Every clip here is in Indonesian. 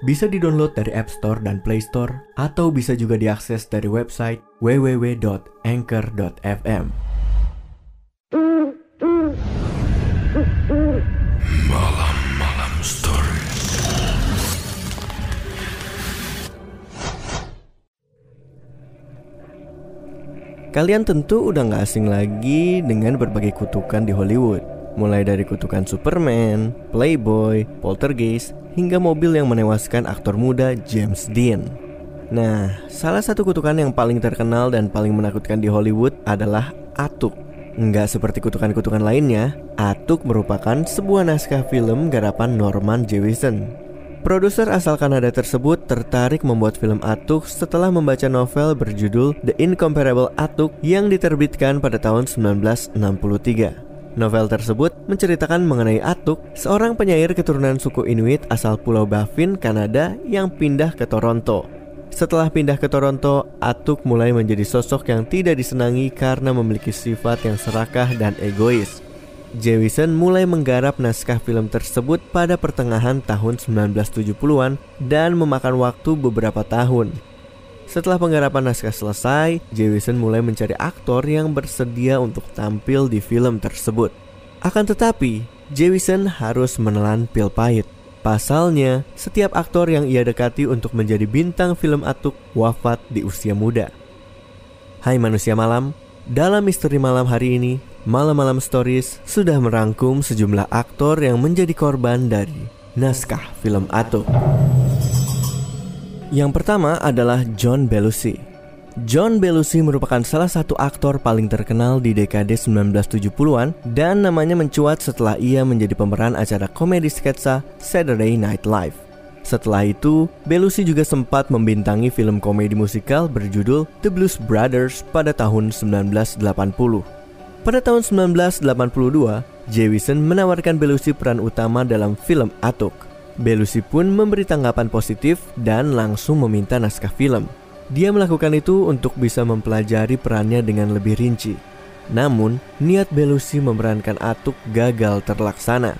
Bisa di-download dari App Store dan Play Store atau bisa juga diakses dari website www.anchor.fm. Malam-malam story. Kalian tentu udah gak asing lagi dengan berbagai kutukan di Hollywood Mulai dari kutukan Superman, Playboy, Poltergeist, hingga mobil yang menewaskan aktor muda James Dean. Nah, salah satu kutukan yang paling terkenal dan paling menakutkan di Hollywood adalah Atuk. Nggak seperti kutukan-kutukan lainnya, Atuk merupakan sebuah naskah film garapan Norman Jewison. Produser asal Kanada tersebut tertarik membuat film Atuk setelah membaca novel berjudul The Incomparable Atuk yang diterbitkan pada tahun 1963. Novel tersebut menceritakan mengenai Atuk, seorang penyair keturunan suku Inuit asal Pulau Baffin, Kanada yang pindah ke Toronto. Setelah pindah ke Toronto, Atuk mulai menjadi sosok yang tidak disenangi karena memiliki sifat yang serakah dan egois. Jewison mulai menggarap naskah film tersebut pada pertengahan tahun 1970-an dan memakan waktu beberapa tahun. Setelah penggarapan naskah selesai, Jewison mulai mencari aktor yang bersedia untuk tampil di film tersebut. Akan tetapi, Jewison harus menelan pil pahit. Pasalnya, setiap aktor yang ia dekati untuk menjadi bintang film Atuk wafat di usia muda. Hai manusia malam, dalam misteri malam hari ini, Malam-malam Stories sudah merangkum sejumlah aktor yang menjadi korban dari naskah film Atuk. Yang pertama adalah John Belushi. John Belushi merupakan salah satu aktor paling terkenal di dekade 1970-an dan namanya mencuat setelah ia menjadi pemeran acara komedi sketsa Saturday Night Live. Setelah itu, Belushi juga sempat membintangi film komedi musikal berjudul The Blues Brothers pada tahun 1980. Pada tahun 1982, Jewison menawarkan Belushi peran utama dalam film Atuk. Belushi pun memberi tanggapan positif dan langsung meminta naskah film. Dia melakukan itu untuk bisa mempelajari perannya dengan lebih rinci. Namun, niat Belushi memerankan Atuk gagal terlaksana.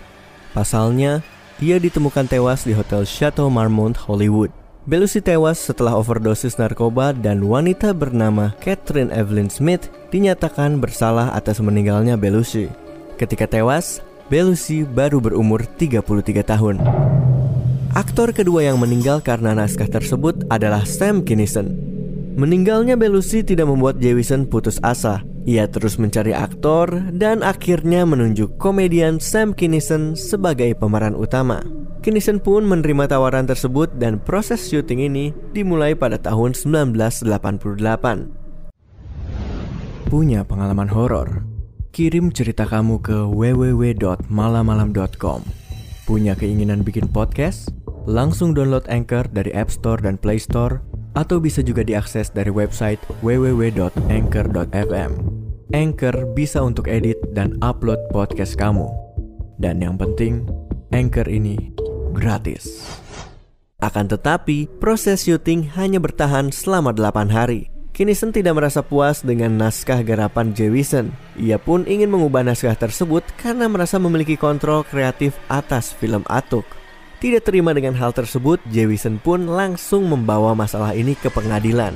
Pasalnya, ia ditemukan tewas di Hotel Chateau Marmont, Hollywood. Belushi tewas setelah overdosis narkoba dan wanita bernama Catherine Evelyn Smith dinyatakan bersalah atas meninggalnya Belushi. Ketika tewas, Belushi baru berumur 33 tahun. Aktor kedua yang meninggal karena naskah tersebut adalah Sam Kinison. Meninggalnya Belushi tidak membuat Jewison putus asa. Ia terus mencari aktor dan akhirnya menunjuk komedian Sam Kinison sebagai pemeran utama. Kinison pun menerima tawaran tersebut dan proses syuting ini dimulai pada tahun 1988. Punya pengalaman horor? Kirim cerita kamu ke www.malamalam.com. Punya keinginan bikin podcast? Langsung download Anchor dari App Store dan Play Store atau bisa juga diakses dari website www.anchor.fm. Anchor bisa untuk edit dan upload podcast kamu. Dan yang penting, Anchor ini gratis. Akan tetapi, proses syuting hanya bertahan selama 8 hari. Kinison tidak merasa puas dengan naskah garapan Jewison. Ia pun ingin mengubah naskah tersebut karena merasa memiliki kontrol kreatif atas film Atuk. Tidak terima dengan hal tersebut, Jewison pun langsung membawa masalah ini ke pengadilan.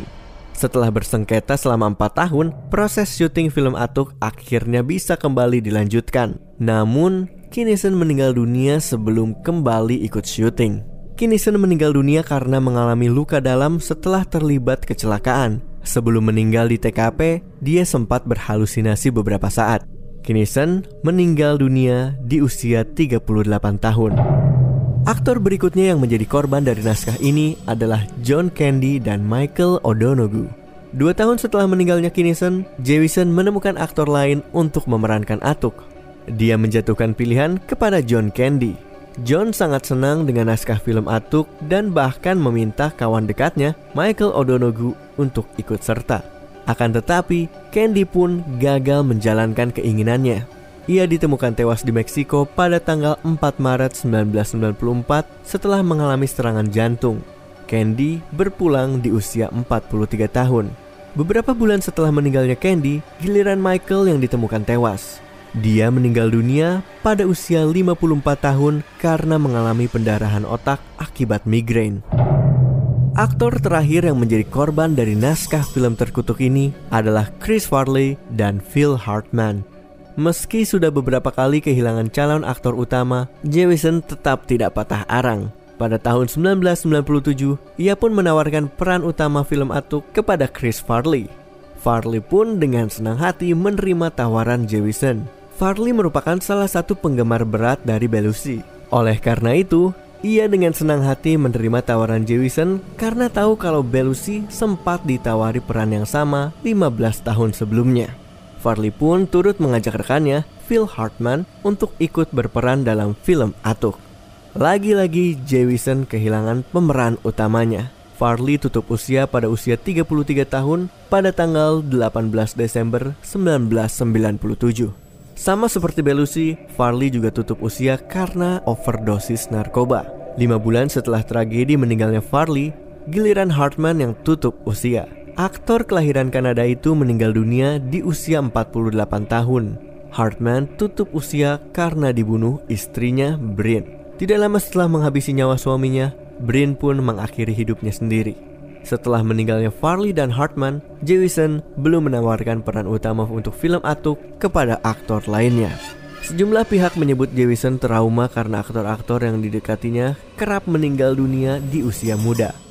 Setelah bersengketa selama 4 tahun, proses syuting film Atuk akhirnya bisa kembali dilanjutkan. Namun, Kinison meninggal dunia sebelum kembali ikut syuting. Kinison meninggal dunia karena mengalami luka dalam setelah terlibat kecelakaan. Sebelum meninggal di TKP, dia sempat berhalusinasi beberapa saat. Kinison meninggal dunia di usia 38 tahun. Aktor berikutnya yang menjadi korban dari naskah ini adalah John Candy dan Michael O'Donoghue. Dua tahun setelah meninggalnya Kinison, Jewison menemukan aktor lain untuk memerankan Atuk. Dia menjatuhkan pilihan kepada John Candy. John sangat senang dengan naskah film Atuk dan bahkan meminta kawan dekatnya, Michael O'Donoghue, untuk ikut serta. Akan tetapi, Candy pun gagal menjalankan keinginannya. Ia ditemukan tewas di Meksiko pada tanggal 4 Maret 1994 setelah mengalami serangan jantung. Candy berpulang di usia 43 tahun. Beberapa bulan setelah meninggalnya Candy, giliran Michael yang ditemukan tewas. Dia meninggal dunia pada usia 54 tahun karena mengalami pendarahan otak akibat migrain. Aktor terakhir yang menjadi korban dari naskah film terkutuk ini adalah Chris Farley dan Phil Hartman. Meski sudah beberapa kali kehilangan calon aktor utama, Jewison tetap tidak patah arang. Pada tahun 1997, ia pun menawarkan peran utama film Atuk kepada Chris Farley. Farley pun dengan senang hati menerima tawaran Jewison. Farley merupakan salah satu penggemar berat dari Belushi. Oleh karena itu, ia dengan senang hati menerima tawaran Jewison karena tahu kalau Belushi sempat ditawari peran yang sama 15 tahun sebelumnya. Farley pun turut mengajak rekannya, Phil Hartman, untuk ikut berperan dalam film Atuk. Lagi-lagi Jewison kehilangan pemeran utamanya. Farley tutup usia pada usia 33 tahun pada tanggal 18 Desember 1997. Sama seperti Belushi, Farley juga tutup usia karena overdosis narkoba. Lima bulan setelah tragedi meninggalnya Farley, giliran Hartman yang tutup usia. Aktor kelahiran Kanada itu meninggal dunia di usia 48 tahun. Hartman tutup usia karena dibunuh istrinya, Brin. Tidak lama setelah menghabisi nyawa suaminya, Brin pun mengakhiri hidupnya sendiri. Setelah meninggalnya Farley dan Hartman, Jewison belum menawarkan peran utama untuk film Atuk kepada aktor lainnya. Sejumlah pihak menyebut Jewison trauma karena aktor-aktor yang didekatinya kerap meninggal dunia di usia muda.